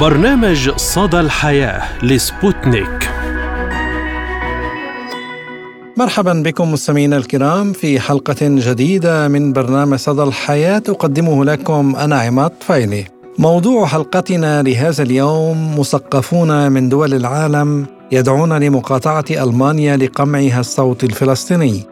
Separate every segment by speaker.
Speaker 1: برنامج صدى الحياة لسبوتنيك.
Speaker 2: مرحبا بكم مستمعينا الكرام في حلقة جديدة من برنامج صدى الحياة. أقدمه لكم أنا عماد فايلي موضوع حلقتنا لهذا اليوم مثقفون من دول العالم يدعون لمقاطعة ألمانيا لقمعها الصوت الفلسطيني.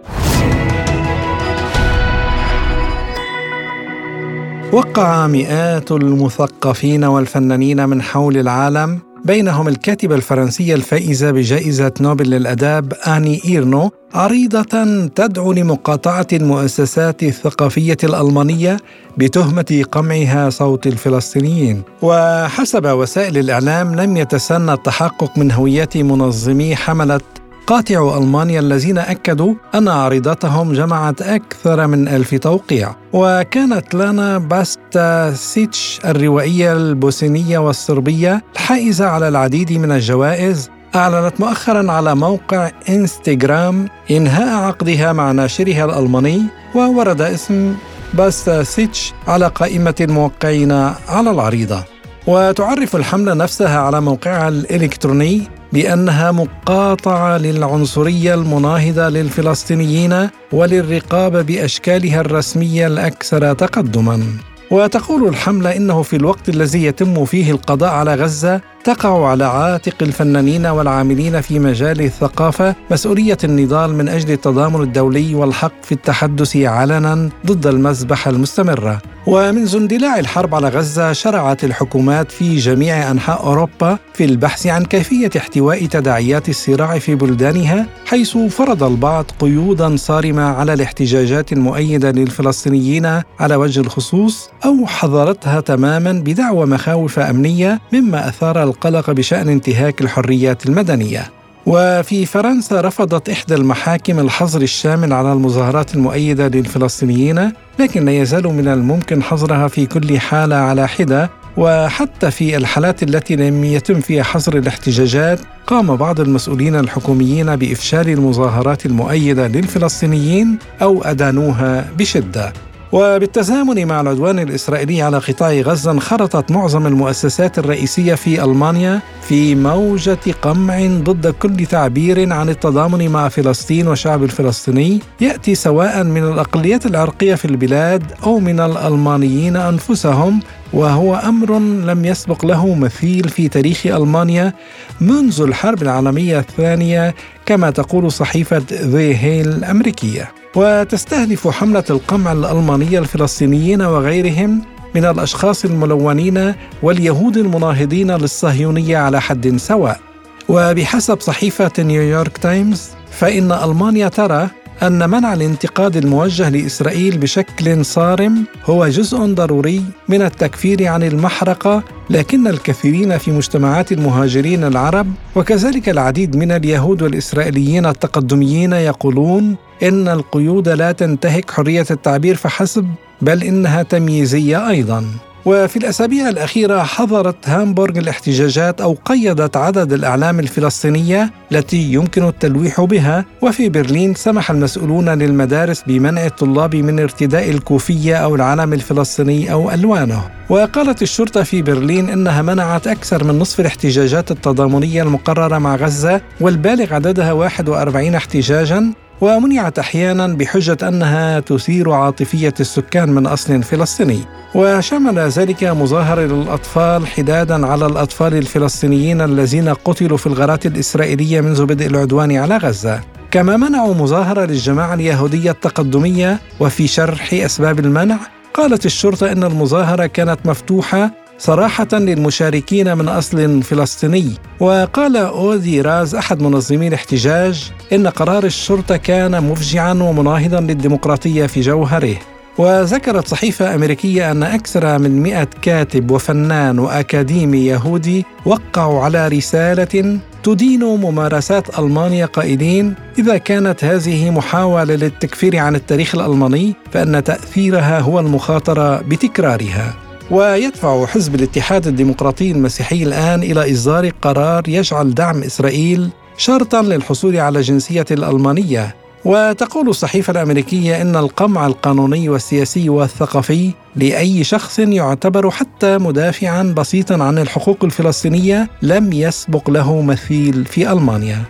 Speaker 2: وقع مئات المثقفين والفنانين من حول العالم بينهم الكاتبة الفرنسية الفائزة بجائزة نوبل للأداب آني إيرنو عريضة تدعو لمقاطعة المؤسسات الثقافية الألمانية بتهمة قمعها صوت الفلسطينيين. وحسب وسائل الإعلام لم يتسنى التحقق من هوية منظمي حملة قاطع ألمانيا الذين أكدوا أن عريضتهم جمعت أكثر من ألف توقيع وكانت لانا باستا سيتش الروائية البوسنية والصربية الحائزة على العديد من الجوائز أعلنت مؤخرا على موقع إنستغرام إنهاء عقدها مع ناشرها الألماني وورد اسم باستا سيتش على قائمة الموقعين على العريضة. وتعرف الحملة نفسها على موقعها الإلكتروني بأنها مقاطعة للعنصرية المناهضة للفلسطينيين وللرقابة بأشكالها الرسمية الأكثر تقدما. وتقول الحملة إنه في الوقت الذي يتم فيه القضاء على غزة تقع على عاتق الفنانين والعاملين في مجال الثقافة مسؤولية النضال من أجل التضامن الدولي والحق في التحدث علنا ضد المذبحه المستمره ومنذ اندلاع الحرب على غزة شرعت الحكومات في جميع أنحاء أوروبا في البحث عن كيفية احتواء تداعيات الصراع في بلدانها حيث فرض البعض قيودا صارمة على الاحتجاجات المؤيدة للفلسطينيين على وجه الخصوص أو حظرتها تماما بدعوى مخاوف أمنية مما أثار القلق بشأن انتهاك الحريات المدنية. وفي فرنسا رفضت إحدى المحاكم الحظر الشامل على المظاهرات المؤيدة للفلسطينيين لكن لا يزال من الممكن حظرها في كل حالة على حدة. وحتى في الحالات التي لم يتم فيها حظر الاحتجاجات قام بعض المسؤولين الحكوميين بإفشال المظاهرات المؤيدة للفلسطينيين أو أدانوها بشدة. وبالتزامن مع العدوان الإسرائيلي على قطاع غزة انخرطت معظم المؤسسات الرئيسية في ألمانيا في موجة قمع ضد كل تعبير عن التضامن مع فلسطين والشعب الفلسطيني. يأتي سواء من الأقليات العرقية في البلاد أو من الألمانيين أنفسهم وهو أمر لم يسبق له مثيل في تاريخ ألمانيا منذ الحرب العالمية الثانية كما تقول صحيفة ذي هيل الأمريكية. وتستهدف حملة القمع الالمانيه الفلسطينيين وغيرهم من الأشخاص الملونين واليهود المناهضين للصهيونية على حد سواء. وبحسب صحيفة نيويورك تايمز فإن ألمانيا ترى أن منع الانتقاد الموجه لإسرائيل بشكل صارم هو جزء ضروري من التكفير عن المحرقة لكن الكثيرين في مجتمعات المهاجرين العرب وكذلك العديد من اليهود والإسرائيليين التقدميين يقولون إن القيود لا تنتهك حرية التعبير فحسب بل إنها تمييزية أيضاً. وفي الأسابيع الأخيرة حظرت هامبورغ الاحتجاجات أو قيدت عدد الأعلام الفلسطينية التي يمكن التلويح بها وفي برلين سمح المسؤولون للمدارس بمنع الطلاب من ارتداء الكوفية أو العلم الفلسطيني أو ألوانه. وقالت الشرطة في برلين إنها منعت أكثر من نصف الاحتجاجات التضامنية المقررة مع غزة والبالغ عددها 41 احتجاجا. ومنعت أحيانا بحجة أنها تثير عاطفية السكان من أصل فلسطيني. وشمل ذلك مظاهر للأطفال حدادا على الأطفال الفلسطينيين الذين قتلوا في الغارات الإسرائيلية منذ بدء العدوان على غزة. كما منعوا مظاهرة للجماعة اليهودية التقدمية وفي شرح أسباب المنع قالت الشرطة إن المظاهرة كانت مفتوحة صراحة للمشاركين من أصل فلسطيني. وقال أودي راز أحد منظمي الاحتجاج إن قرار الشرطة كان مفجعا ومناهضا للديمقراطية في جوهره. وذكرت صحيفة أمريكية أن أكثر من مئة كاتب وفنان وأكاديمي يهودي وقعوا على رسالة تدين ممارسات ألمانيا قائلين إذا كانت هذه محاولة للتكفير عن التاريخ الألماني فإن تأثيرها هو المخاطرة بتكرارها. ويدفع حزب الاتحاد الديمقراطي المسيحي الآن إلى إصدار قرار يجعل دعم إسرائيل شرطا للحصول على جنسية الألمانية وتقول الصحيفة الأمريكية إن القمع القانوني والسياسي والثقافي لأي شخص يعتبر حتى مدافعا بسيطا عن الحقوق الفلسطينية لم يسبق له مثيل في ألمانيا.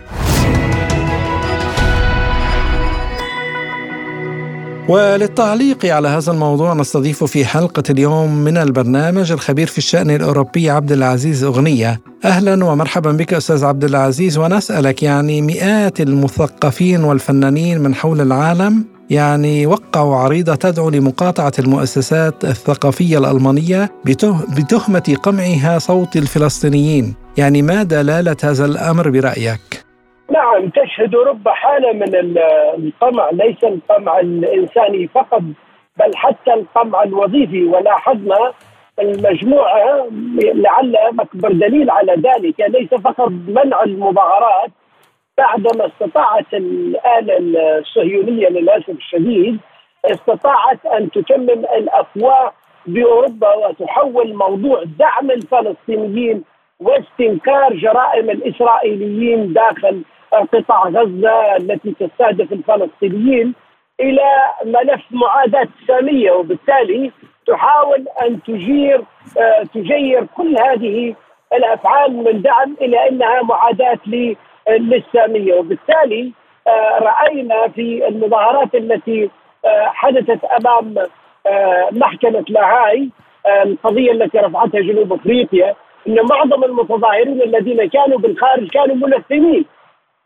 Speaker 2: وللتعليق على هذا الموضوع نستضيف في حلقة اليوم من البرنامج الخبير في الشأن الأوروبي عبد العزيز أغنية أهلا ومرحبا بك أستاذ عبد العزيز ونسألك يعني مئات المثقفين والفنانين من حول العالم يعني وقعوا عريضة تدعو لمقاطعة المؤسسات الثقافية الألمانية بتهمة قمعها صوت الفلسطينيين يعني ما دلالة هذا الأمر برأيك؟
Speaker 3: نعم تشهد رب حالة من القمع ليس القمع الإنساني فقط بل حتى القمع الوظيفي. ولاحظنا المجموعة لعل أكبر دليل على ذلك. ليس فقط منع المظاهرات بعدما استطاعت الآلة الصهيونية للأسف الشديد استطاعت أن تتمم الأفواه بأوروبا وتحول موضوع دعم الفلسطينيين واستنكار جرائم الإسرائيليين داخل قطاع غزة التي تستهدف الفلسطينيين إلى ملف معاداة سامية وبالتالي تحاول أن تجير آه، تجير كل هذه الأفعال من دعم إلى إنها معاداة للسامية. وبالتالي آه، رأينا في المظاهرات التي آه، حدثت أمام محكمة لاهاي القضية التي رفعتها جنوب أفريقيا إن معظم المتظاهرين الذين كانوا بالخارج كانوا ملثمين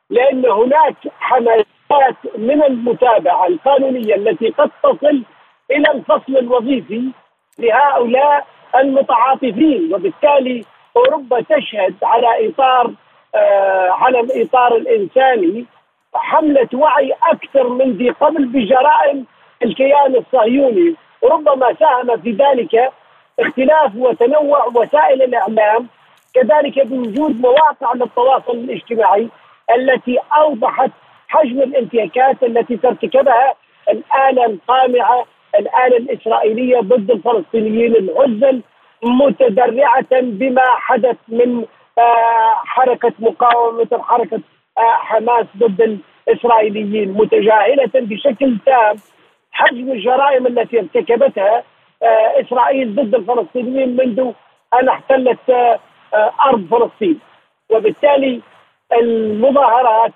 Speaker 3: لأن هناك حملات من المتابعة القانونية التي قد تصل إلى الفصل الوظيفي لهؤلاء المتعاطفين وبالتالي أوروبا تشهد على إطار آه على الإطار الإنساني حملة وعي أكثر من ذي قبل بجرائم الكيان الصهيوني. ربما ساهم في ذلك اختلاف وتنوع وسائل الإعلام كذلك بوجود مواقع للتواصل الاجتماعي. التي أوضحت حجم الانتهاكات التي ترتكبها الآلة القامعة الآلة الإسرائيلية ضد الفلسطينيين العزل متدرعه بما حدث من آه، حركة مقاومة حركة آه، حماس ضد الإسرائيليين متجاهلة بشكل تام حجم الجرائم التي ارتكبتها آه، إسرائيل ضد الفلسطينيين منذ أن احتلت أرض فلسطين. وبالتالي المظاهرات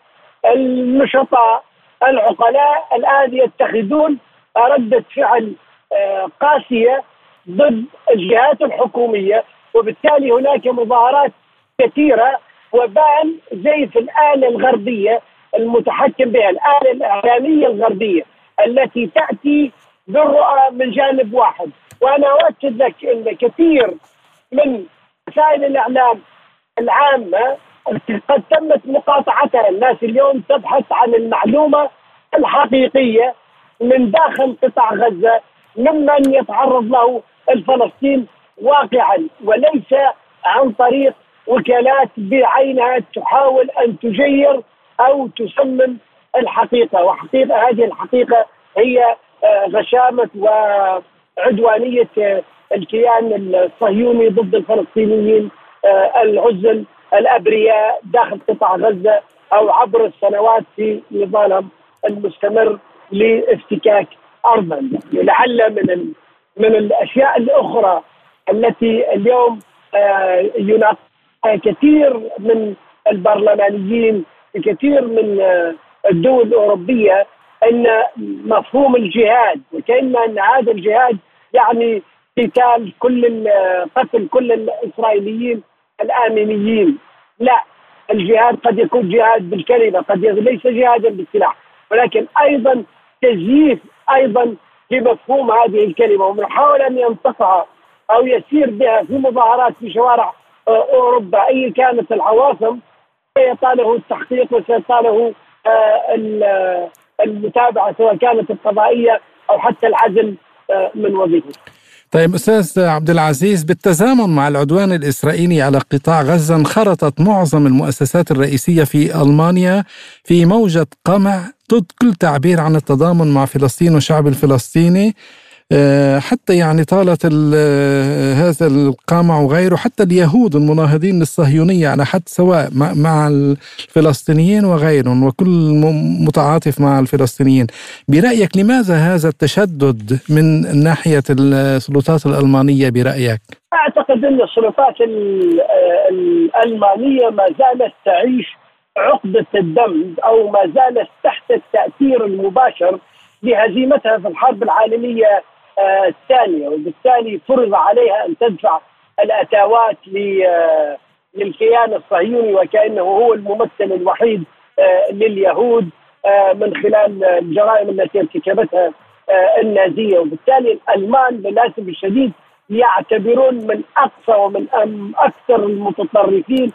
Speaker 3: النشطاء العقلاء الآن يتخذون ردة فعل آه، قاسية ضد الجهات الحكومية وبالتالي هناك مظاهرات كثيرة وبان زي في الآلة الغربية المتحكم بها الآلة الإعلامية الغربية التي تأتي بالرؤى من جانب واحد. وأنا أؤكد لك إن كثير من وسائل الإعلام العامة قد تمت مقاطعتها الناس اليوم تبحث عن المعلومة الحقيقية من داخل قطاع غزة ممن يتعرض له الفلسطين واقعا وليس عن طريق وكالات بعينها تحاول أن تجير أو تسمم الحقيقة. وحقيقه هذه الحقيقة هي آه، غشامة وعدوانية آه، الكيان الصهيوني ضد الفلسطينيين آه، العزل. الأبرياء داخل قطاع غزة أو عبر السنوات في نضالهم المستمر لافتكاك ارضا لعل من من الأشياء الأخرى التي اليوم آه، يناقشها كثير من البرلمانيين في كثير من آه، الدول الأوروبية أن مفهوم الجهاد وكأن أن هذا الجهاد يعني قتال كل قتل كل الإسرائيليين الآمنيين. لا الجهاد قد يكون جهاد بالكلمة قد ليس جهادا بالسلاح. ولكن أيضا تزييف أيضا لمفهوم هذه الكلمة ومحاول أن ينتقع أو يسير بها في مظاهرات في شوارع آه، أوروبا أي كانت العواصم سيطاله التحقيق وسيطاله آه، المتابعة سواء كانت القضائية أو حتى العزل آه، من وظيفته.
Speaker 2: طيب أستاذ عبد العزيز بالتزامن مع العدوان الإسرائيلي على قطاع غزة انخرطت معظم المؤسسات الرئيسية في ألمانيا في موجة قمع ضد كل تعبير عن التضامن مع فلسطين والشعب الفلسطيني. حتى يعني طالت آه، هذا القمع وغيره حتى اليهود المناهضين للصهيونية على حد سواء مع الفلسطينيين وغيرهم وكل متعاطف مع الفلسطينيين برأيك لماذا هذا التشدد من ناحية السلطات الألمانية برأيك؟
Speaker 3: أعتقد أن السلطات الألمانية ما زالت تعيش عقدة الدم أو ما زالت تحت التأثير المباشر لهزيمتها في الحرب العالمية آه، الثانية وبالتالي فرض عليها أن تدفع الأتاوات آه، للكيان الصهيوني وكأنه هو الممثل الوحيد آه، لليهود من خلال الجرائم التي ارتكبتها النازية. وبالتالي الألمان للأسف الشديد يعتبرون من أقصى ومن أكثر المتطرفين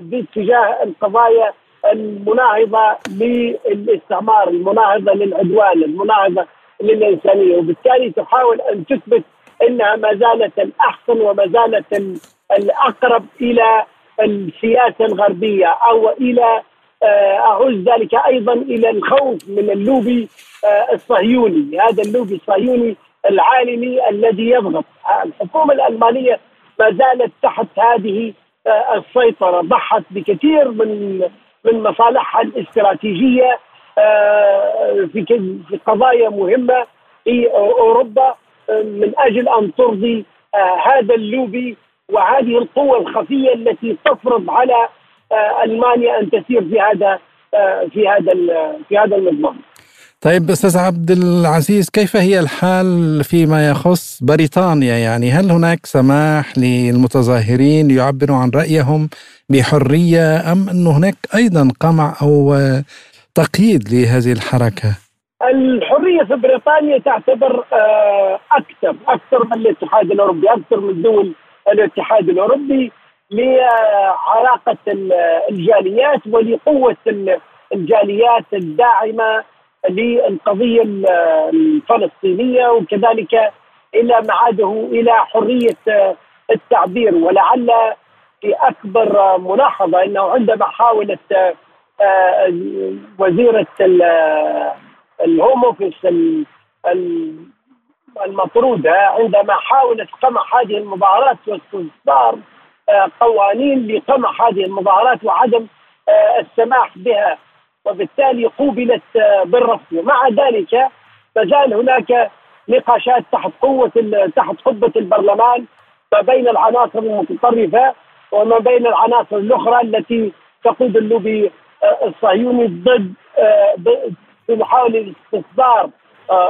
Speaker 3: باتجاه القضايا المناهضة للاستعمار، المناهضة للعدوان، المناهضة للانسانيه، وبالتالي تحاول أن تثبت إنها ما زالت الأحسن وما زالت الأقرب إلى السياسة الغربية أو إلى آه، اعوز ذلك أيضا إلى الخوف من اللوبي آه، الصهيوني، هذا اللوبي الصهيوني العالمي الذي يضغط، الحكومة الألمانية ما زالت تحت هذه آه، السيطرة، ضحت بكثير من من مصالحها الاستراتيجية في في قضايا مهمة في أوروبا آه، من أجل أن ترضي آه، هذا اللوبي وهذه القوة الخفية التي تفرض على ألمانيا أن تسير في هذا في هذا في هذا النظام.
Speaker 2: طيب أستاذ عبد العزيز كيف هي الحال فيما يخص بريطانيا يعني هل هناك سماح للمتظاهرين ليعبروا عن رأيهم بحرية أم انه هناك أيضا قمع أو تقييد لهذه الحركة؟
Speaker 3: الحرية في بريطانيا تعتبر آه، أكثر أكثر من الاتحاد الأوروبي أكثر من دول الاتحاد الأوروبي لعلاقه الجاليات ولقوة الجاليات الداعمة للقضية الفلسطينية وكذلك إلى معاده إلى حرية التعبير ولعل في أكبر ملاحظة إنه عندما حاولت آه، وزيرة الهوم اوفيس المطرودة عندما حاولت قمع هذه المظاهرات واستصدار آه، قوانين لقمع هذه المظاهرات وعدم آه، السماح بها وبالتالي قوبلت بالرفض. ومع ذلك ما زال هناك نقاشات تحت قوة تحت قبة البرلمان ما بين العناصر المتطرفة وما بين العناصر الأخرى التي تقود اللوبي الصهيوني ضد في محاولة استصدار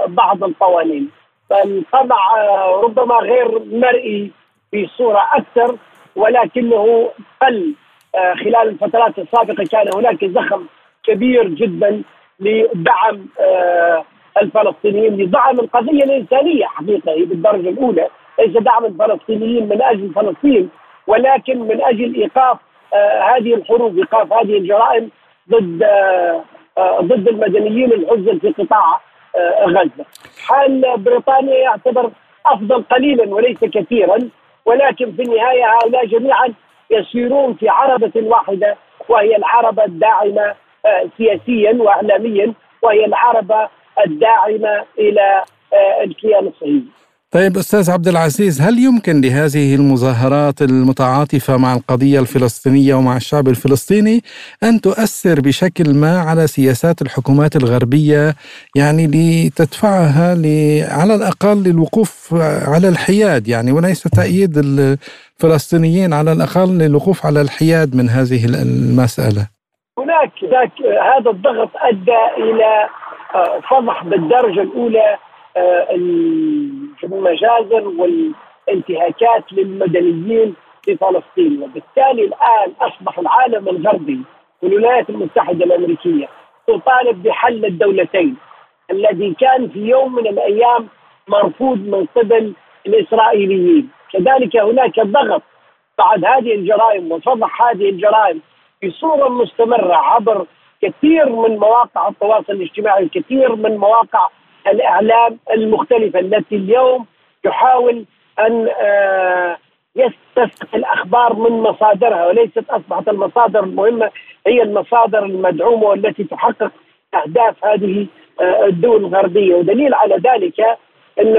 Speaker 3: بعض القوانين. فالقمع ربما غير مرئي في صورة أكثر ولكنه قل خلال الفترات السابقة كان هناك زخم كبير جدا لدعم آه، الفلسطينيين لدعم القضية الإنسانية حقيقة هي بالدرجة الأولى. ليس دعم الفلسطينيين من أجل فلسطين ولكن من أجل إيقاف آه، هذه الحروب إيقاف هذه الجرائم ضد آه، ضد المدنيين العزل في قطاع غزة. حال بريطانيا يعتبر أفضل قليلا وليس كثيرا ولكن في النهاية هؤلاء جميعا يسيرون في عربة واحدة وهي العربة الداعمة سياسيا واعلاميا وهي العربة الداعمة إلى آه، الكيان الصهيوني.
Speaker 2: طيب أستاذ عبد العزيز هل يمكن لهذه المظاهرات المتعاطفة مع القضية الفلسطينية ومع الشعب الفلسطيني أن تؤثر بشكل ما على سياسات الحكومات الغربية يعني لتدفعها على الأقل للوقوف على الحياد يعني وليس تأييد الفلسطينيين على الأقل للوقوف على الحياد من هذه المسألة؟
Speaker 3: هناك ذاك هذا الضغط أدى إلى آه، فضح بالدرجة الأولى المجازر والانتهاكات للمدنيين في فلسطين. وبالتالي الآن أصبح العالم الغربي والولايات المتحدة الأمريكية تطالب بحل الدولتين الذي كان في يوم من الأيام مرفوض من قبل الإسرائيليين. كذلك هناك ضغط بعد هذه الجرائم وفضح هذه الجرائم بصورة مستمرة عبر كثير من مواقع التواصل الاجتماعي كثير من مواقع الإعلام المختلفة التي اليوم تحاول أن آه، يستسقي الأخبار من مصادرها وليست أصبحت المصادر المهمة هي المصادر المدعومة والتي تحقق أهداف هذه آه، الدول الغربية. ودليل على ذلك إن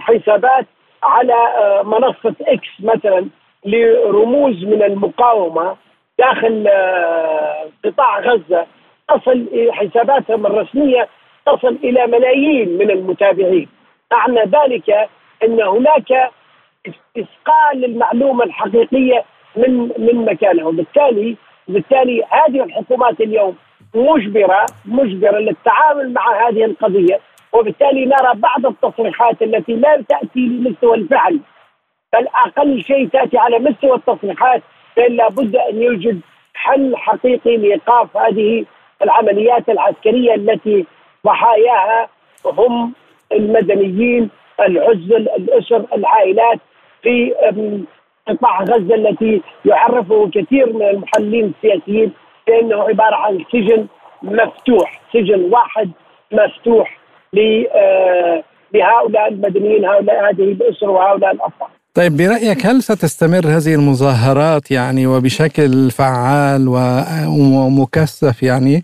Speaker 3: حسابات على آه، منصة إكس مثلا لرموز من المقاومة داخل قطاع غزة تصل حساباتهم الرسمية تصل إلى ملايين من المتابعين. معنى ذلك أن هناك اسقال المعلومه الحقيقية من من مكانها. وبالتالي بالتالي هذه الحكومات اليوم مجبره مجبرة للتعامل مع هذه القضية. وبالتالي نرى بعض التصريحات التي لا تأتي لمستوى الفعل. بل أقل شيء تأتي على مستوى التصريحات فان لابد أن يوجد حل حقيقي لإيقاف هذه العمليات العسكرية التي ضحاياها هم المدنيين العزل الأسر العائلات في قطاع غزة التي يعرفه كثير من المحللين السياسيين بأنه عبارة عن سجن مفتوح، سجن واحد مفتوح آه، لهؤلاء المدنيين هؤلاء هذه الأسر وهؤلاء الأطفال.
Speaker 2: طيب برأيك هل ستستمر هذه المظاهرات يعني وبشكل فعال ومكثف يعني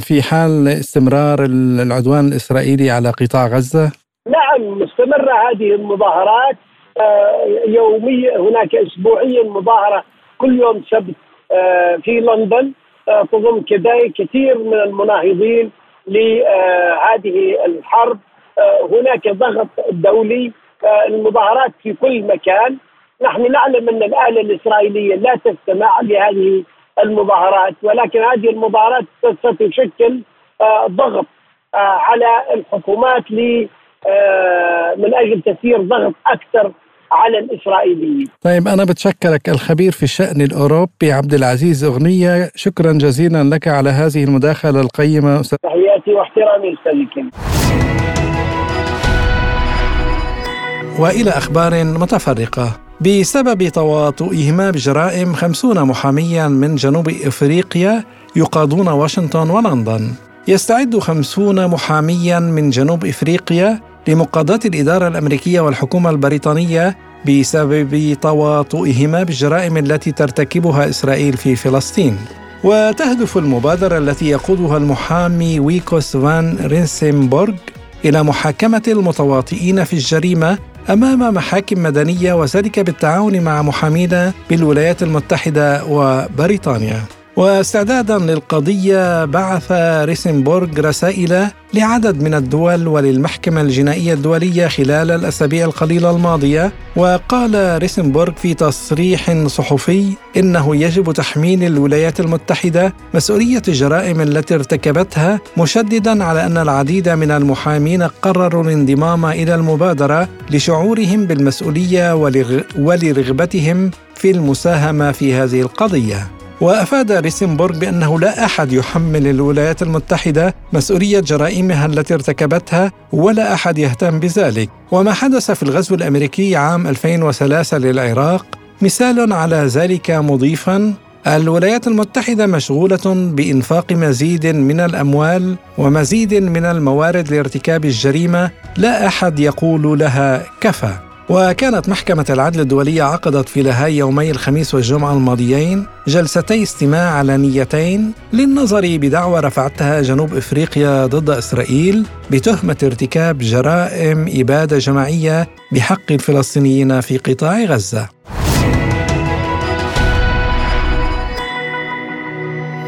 Speaker 2: في حال استمرار العدوان الإسرائيلي على قطاع غزة؟
Speaker 3: نعم مستمرة هذه المظاهرات. آه، يوميا هناك اسبوعيا مظاهرة كل يوم سبت آه، في لندن. آه، تضم كثير من المناهضين لهذه الحرب. هناك ضغط دولي. المظاهرات في كل مكان. نحن نعلم أن الآلة الإسرائيلية لا تستمع لهذه المظاهرات ولكن هذه المظاهرات ستشكل ضغط على الحكومات من أجل تسيير ضغط أكثر على الإسرائيليين.
Speaker 2: طيب أنا بتشكرك الخبير في الشأن الأوروبي عبد العزيز أغنية، شكرا جزيلا لك على هذه المداخلة
Speaker 3: القيمة. تحياتي واحترامي أستاذ
Speaker 2: وإلى أخبار متفرقة. بسبب تواطؤهما بجرائم خمسون محاميا من جنوب إفريقيا يقاضون واشنطن ولندن يستعد خمسون محاميا من جنوب إفريقيا لمقاضاة الإدارة الأمريكية والحكومة البريطانية بسبب تواطؤهما بالجرائم التي ترتكبها إسرائيل في فلسطين. وتهدف المبادرة التي يقودها المحامي ويكوس فان رينسنبورغ إلى محاكمة المتواطئين في الجريمة أمام محاكم مدنية وذلك بالتعاون مع محامين بالولايات المتحدة وبريطانيا. واستعدادا للقضية بعث ريسنبورغ رسائل لعدد من الدول وللمحكمة الجنائية الدولية خلال الأسابيع القليلة الماضية. وقال ريسنبورغ في تصريح صحفي إنه يجب تحميل الولايات المتحدة مسؤولية الجرائم التي ارتكبتها مشددا على أن العديد من المحامين قرروا الانضمام إلى المبادرة لشعورهم بالمسؤولية ولرغبتهم في المساهمة في هذه القضية. وأفاد ريسنبورغ بأنه لا أحد يحمل الولايات المتحدة مسؤولية جرائمها التي ارتكبتها ولا أحد يهتم بذلك. وما حدث في الغزو الأمريكي عام 2003 للعراق مثال على ذلك مضيفا الولايات المتحدة مشغولة بإنفاق مزيد من الأموال ومزيد من الموارد لارتكاب الجريمة لا أحد يقول لها كفى. وكانت محكمة العدل الدولية عقدت في لاهاي يومي الخميس والجمعة الماضيين جلستي استماع علنيتين للنظر بدعوى رفعتها جنوب إفريقيا ضد إسرائيل بتهمة ارتكاب جرائم إبادة جماعية بحق الفلسطينيين في قطاع غزة.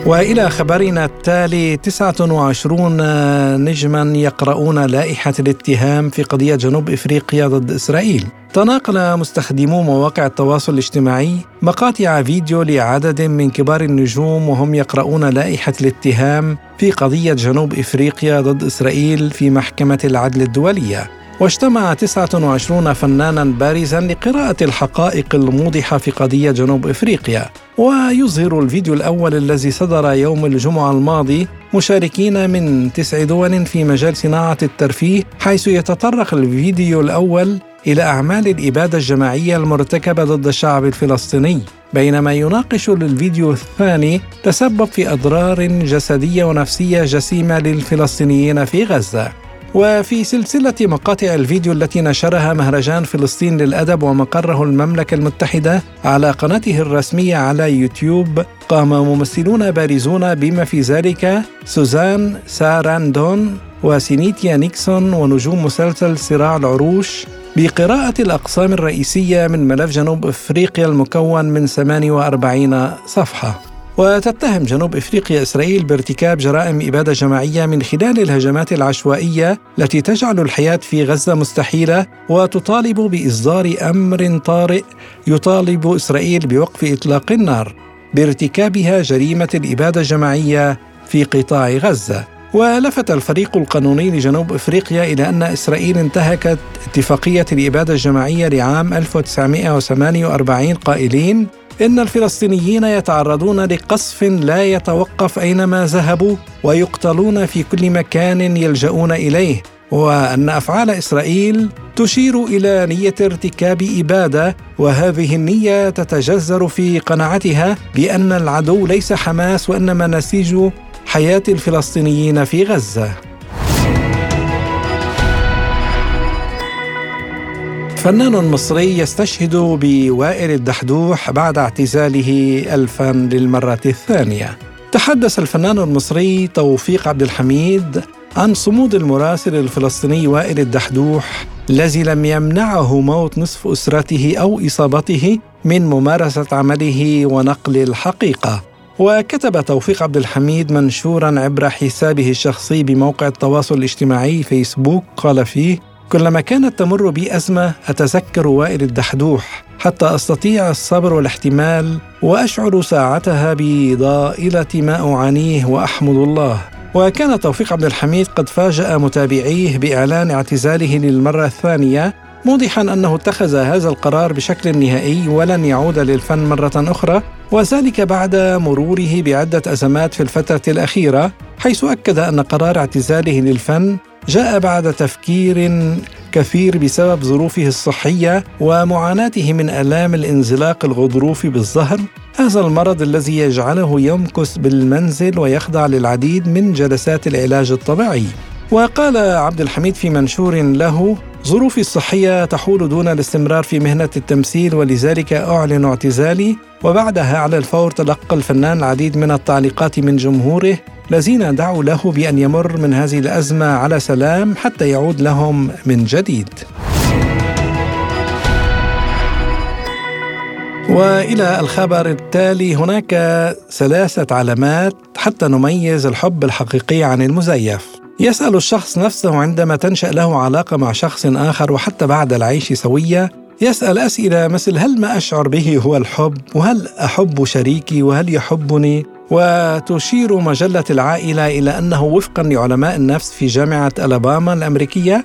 Speaker 2: وإلى خبرنا التالي 29 نجما يقرؤون لائحة الاتهام في قضية جنوب إفريقيا ضد إسرائيل. تناقل مستخدمو مواقع التواصل الاجتماعي مقاطع فيديو لعدد من كبار النجوم وهم يقرؤون لائحة الاتهام في قضية جنوب إفريقيا ضد إسرائيل في محكمة العدل الدولية. واجتمع 29 فنانا بارزا لقراءة الحقائق الموضحة في قضية جنوب إفريقيا. ويظهر الفيديو الأول الذي صدر يوم الجمعة الماضي مشاركين من تسع دول في مجال صناعة الترفيه حيث يتطرق الفيديو الأول إلى أعمال الإبادة الجماعية المرتكبة ضد الشعب الفلسطيني. بينما يناقش الفيديو الثاني تسبب في أضرار جسدية ونفسية جسيمة للفلسطينيين في غزة. وفي سلسلة مقاطع الفيديو التي نشرها مهرجان فلسطين للأدب ومقره المملكة المتحدة على قناته الرسمية على يوتيوب قام ممثلون بارزون بما في ذلك سوزان ساراندون وسينيتيا نيكسون ونجوم مسلسل صراع العروش بقراءة الأقسام الرئيسية من ملف جنوب أفريقيا المكون من 48 صفحة. وتتهم جنوب إفريقيا إسرائيل بارتكاب جرائم إبادة جماعية من خلال الهجمات العشوائية التي تجعل الحياة في غزة مستحيلة وتطالب بإصدار أمر طارئ يطالب إسرائيل بوقف إطلاق النار بارتكابها جريمة الإبادة الجماعية في قطاع غزة. ولفت الفريق القانوني لجنوب إفريقيا إلى أن إسرائيل انتهكت اتفاقية الإبادة الجماعية لعام 1948 قائلين إن الفلسطينيين يتعرضون لقصف لا يتوقف أينما ذهبوا ويقتلون في كل مكان يلجؤون إليه وأن أفعال إسرائيل تشير إلى نية ارتكاب إبادة وهذه النية تتجذر في قناعتها بأن العدو ليس حماس وإنما نسيج حياة الفلسطينيين في غزة. فنان مصري يستشهد بوائل الدحدوح بعد اعتزاله الفن للمرة الثانية. تحدث الفنان المصري توفيق عبد الحميد عن صمود المراسل الفلسطيني وائل الدحدوح الذي لم يمنعه موت نصف أسرته أو إصابته من ممارسة عمله ونقل الحقيقة. وكتب توفيق عبد الحميد منشورا عبر حسابه الشخصي بموقع التواصل الاجتماعي فيسبوك قال فيه كلما كانت تمر بي أزمة أتذكر وائل الدحدوح حتى أستطيع الصبر والاحتمال وأشعر ساعتها بضائلة ما أعانيه وأحمد الله. وكان توفيق عبد الحميد قد فاجأ متابعيه بإعلان اعتزاله للمرة الثانية موضحا أنه اتخذ هذا القرار بشكل نهائي ولن يعود للفن مرة أخرى. وذلك بعد مروره بعدة أزمات في الفترة الأخيرة حيث أكد أن قرار اعتزاله للفن جاء بعد تفكير كثير بسبب ظروفه الصحية ومعاناته من آلام الانزلاق الغضروفي بالظهر. هذا المرض الذي يجعله يمكث بالمنزل ويخضع للعديد من جلسات العلاج الطبيعي. وقال عبد الحميد في منشور له ظروفي الصحية تحول دون الاستمرار في مهنة التمثيل ولذلك أعلن اعتزالي وبعدها على الفور تلقى الفنان العديد من التعليقات من جمهوره الذين دعوا له بأن يمر من هذه الأزمة على سلام حتى يعود لهم من جديد. وإلى الخبر التالي هناك ثلاثة علامات حتى نميز الحب الحقيقي عن المزيف. يسأل الشخص نفسه عندما تنشأ له علاقة مع شخص آخر وحتى بعد العيش سوية يسأل أسئلة مثل هل ما أشعر به هو الحب؟ وهل أحب شريكي؟ وهل يحبني؟ وتشير مجلة العائلة إلى أنه وفقا لعلماء النفس في جامعة ألاباما الأمريكية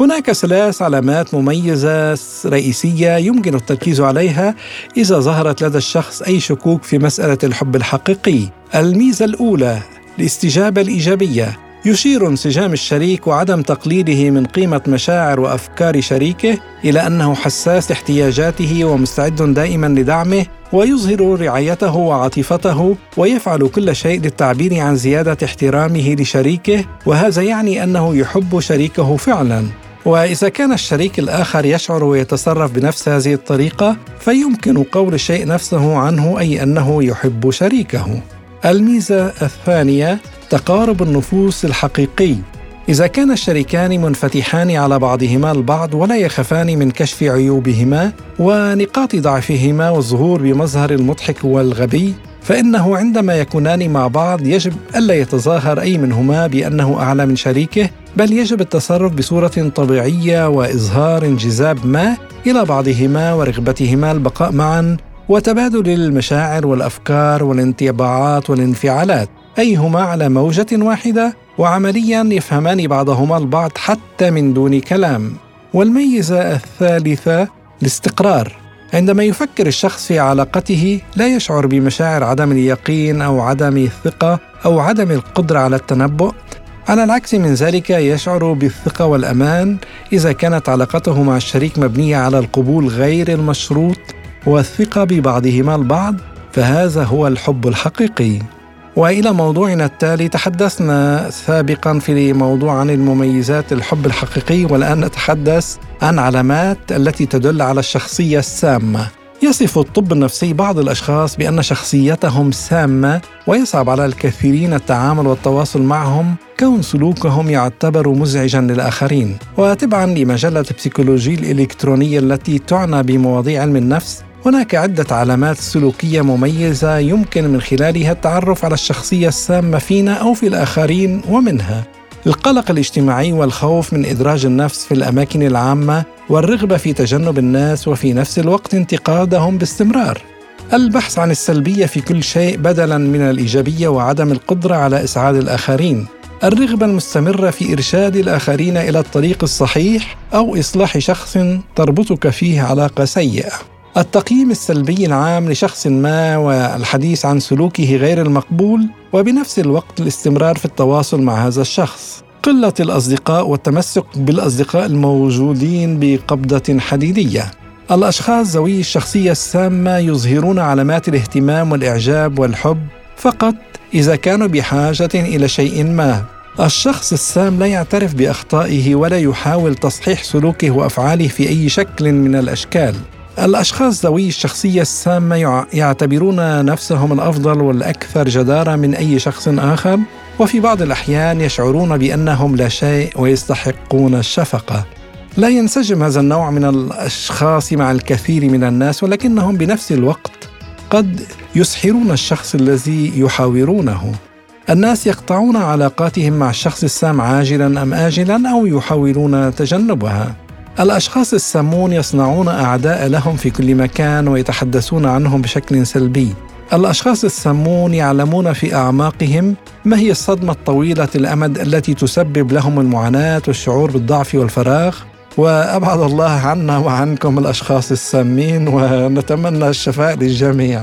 Speaker 2: هناك ثلاث علامات مميزة رئيسية يمكن التركيز عليها إذا ظهرت لدى الشخص أي شكوك في مسألة الحب الحقيقي الميزة الأولى الاستجابة الإيجابية يشير انسجام الشريك وعدم تقليله من قيمة مشاعر وأفكار شريكه إلى أنه حساس لاحتياجاته ومستعد دائما لدعمه ويظهر رعايته وعاطفته ويفعل كل شيء للتعبير عن زيادة احترامه لشريكه وهذا يعني أنه يحب شريكه فعلا. وإذا كان الشريك الآخر يشعر ويتصرف بنفس هذه الطريقة فيمكن قول الشيء نفسه عنه أي أنه يحب شريكه. الميزة الثانية تقارب النفوس الحقيقي. إذا كان الشريكان منفتحان على بعضهما البعض ولا يخافان من كشف عيوبهما ونقاط ضعفهما والظهور بمظهر المضحك والغبي فإنه عندما يكونان مع بعض يجب ألا يتظاهر أي منهما بأنه أعلى من شريكه بل يجب التصرف بصورة طبيعية وإظهار انجذاب ما إلى بعضهما ورغبتهما البقاء معا وتبادل المشاعر والأفكار والانطباعات والانفعالات. اي هما على موجة واحدة وعمليا يفهمان بعضهما البعض حتى من دون كلام. والميزة الثالثة الاستقرار. عندما يفكر الشخص في علاقته لا يشعر بمشاعر عدم اليقين أو عدم الثقة أو عدم القدرة على التنبؤ. على العكس من ذلك يشعر بالثقة والأمان إذا كانت علاقته مع الشريك مبنية على القبول غير المشروط والثقة ببعضهما البعض فهذا هو الحب الحقيقي. وإلى موضوعنا التالي تحدثنا سابقا في موضوع عن المميزات الحب الحقيقي والآن نتحدث عن علامات التي تدل على الشخصية السامة. يصف الطب النفسي بعض الأشخاص بأن شخصيتهم سامة ويصعب على الكثيرين التعامل والتواصل معهم كون سلوكهم يعتبر مزعجا للآخرين. وتبعا لمجلة بسيكولوجي الإلكترونية التي تعنى بمواضيع علم النفس هناك عدة علامات سلوكية مميزة يمكن من خلالها التعرف على الشخصية السامة فينا أو في الآخرين ومنها. القلق الاجتماعي والخوف من إدراج النفس في الأماكن العامة والرغبة في تجنب الناس وفي نفس الوقت انتقادهم باستمرار. البحث عن السلبية في كل شيء بدلا من الإيجابية وعدم القدرة على إسعاد الآخرين. الرغبة المستمرة في إرشاد الآخرين إلى الطريق الصحيح أو إصلاح شخص تربطك فيه علاقة سيئة. التقييم السلبي العام لشخص ما والحديث عن سلوكه غير المقبول وبنفس الوقت الاستمرار في التواصل مع هذا الشخص. قلة الأصدقاء والتمسك بالأصدقاء الموجودين بقبضة حديدية. الأشخاص ذوي الشخصية السامة يظهرون علامات الاهتمام والإعجاب والحب فقط إذا كانوا بحاجة إلى شيء ما. الشخص السام لا يعترف بأخطائه ولا يحاول تصحيح سلوكه وأفعاله في أي شكل من الأشكال. الأشخاص ذوي الشخصية السامة يعتبرون نفسهم الأفضل والأكثر جدارة من أي شخص آخر وفي بعض الأحيان يشعرون بأنهم لا شيء ويستحقون الشفقة. لا ينسجم هذا النوع من الأشخاص مع الكثير من الناس ولكنهم بنفس الوقت قد يسحرون الشخص الذي يحاورونه. الناس يقطعون علاقاتهم مع الشخص السام عاجلا أم اجلا أو يحاولون تجنبها. الأشخاص السامون يصنعون أعداء لهم في كل مكان ويتحدثون عنهم بشكل سلبي. الأشخاص السامون يعلمون في أعماقهم ما هي الصدمة الطويلة الأمد التي تسبب لهم المعاناة والشعور بالضعف والفراغ. وأبعد الله عنا وعنكم الأشخاص السامين ونتمنى الشفاء للجميع.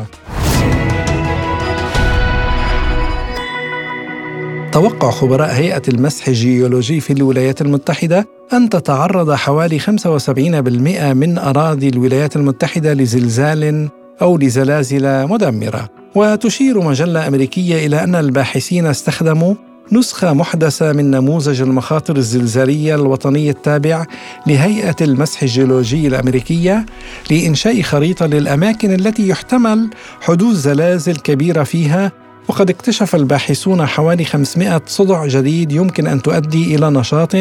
Speaker 2: توقع خبراء هيئة المسح الجيولوجي في الولايات المتحدة أن تتعرض حوالي 75% من أراضي الولايات المتحدة لزلزال أو لزلازل مدمرة. وتشير مجلة أمريكية إلى أن الباحثين استخدموا نسخة محدثة من نموذج المخاطر الزلزالية الوطني التابع لهيئة المسح الجيولوجي الأمريكية لإنشاء خريطة للأماكن التي يحتمل حدوث زلازل كبيرة فيها. وقد اكتشف الباحثون حوالي 500 صدع جديد يمكن أن تؤدي إلى نشاط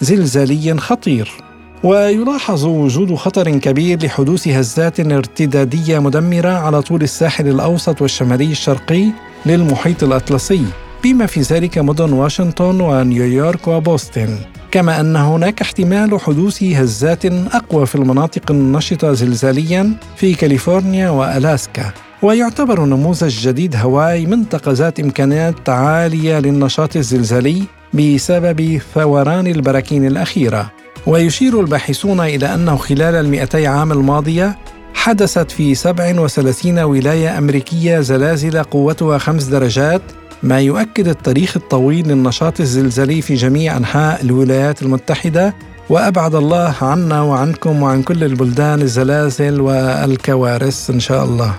Speaker 2: زلزالي خطير. ويلاحظ وجود خطر كبير لحدوث هزات ارتدادية مدمرة على طول الساحل الأوسط والشمالي الشرقي للمحيط الأطلسي بما في ذلك مدن واشنطن ونيويورك وبوسطن. كما أن هناك احتمال حدوث هزات أقوى في المناطق النشطة زلزاليا في كاليفورنيا وألاسكا. ويعتبر نموذج جديد هواي منطقة ذات إمكانيات عالية للنشاط الزلزالي بسبب ثوران البراكين الأخيرة. ويشير الباحثون إلى أنه خلال المئتي عام الماضية حدثت في 37 ولاية أمريكية زلازل قوتها خمس درجات ما يؤكد التاريخ الطويل للنشاط الزلزالي في جميع أنحاء الولايات المتحدة. وأبعد الله عنا وعنكم وعن كل البلدان الزلازل والكوارث إن شاء الله.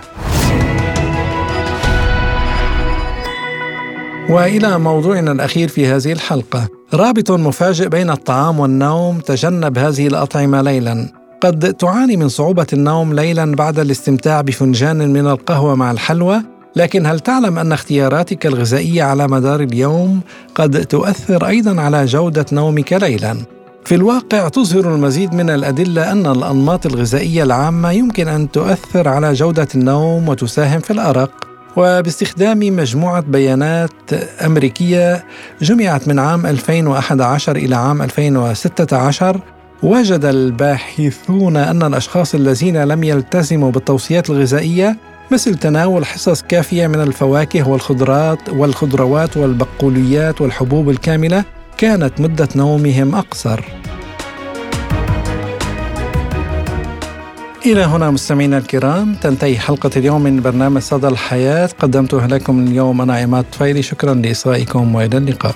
Speaker 2: وإلى موضوعنا الأخير في هذه الحلقة. رابط مفاجئ بين الطعام والنوم تجنب هذه الأطعمة ليلا. قد تعاني من صعوبة النوم ليلا بعد الاستمتاع بفنجان من القهوة مع الحلوى لكن هل تعلم أن اختياراتك الغذائية على مدار اليوم قد تؤثر أيضا على جودة نومك ليلا؟ في الواقع تظهر المزيد من الأدلة أن الأنماط الغذائية العامة يمكن أن تؤثر على جودة النوم وتساهم في الأرق. وباستخدام مجموعة بيانات أمريكية جمعت من عام 2011 إلى عام 2016 وجد الباحثون أن الأشخاص الذين لم يلتزموا بالتوصيات الغذائية مثل تناول حصص كافية من الفواكه والخضروات والخضروات والبقوليات والحبوب الكاملة كانت مدة نومهم أقصر. إلى هنا مستمعينا الكرام تنتهي حلقة اليوم من برنامج صدى الحياة. قدمتها لكم اليوم أنا عماد طفيلي شكرا لإصغائكم وإلى اللقاء.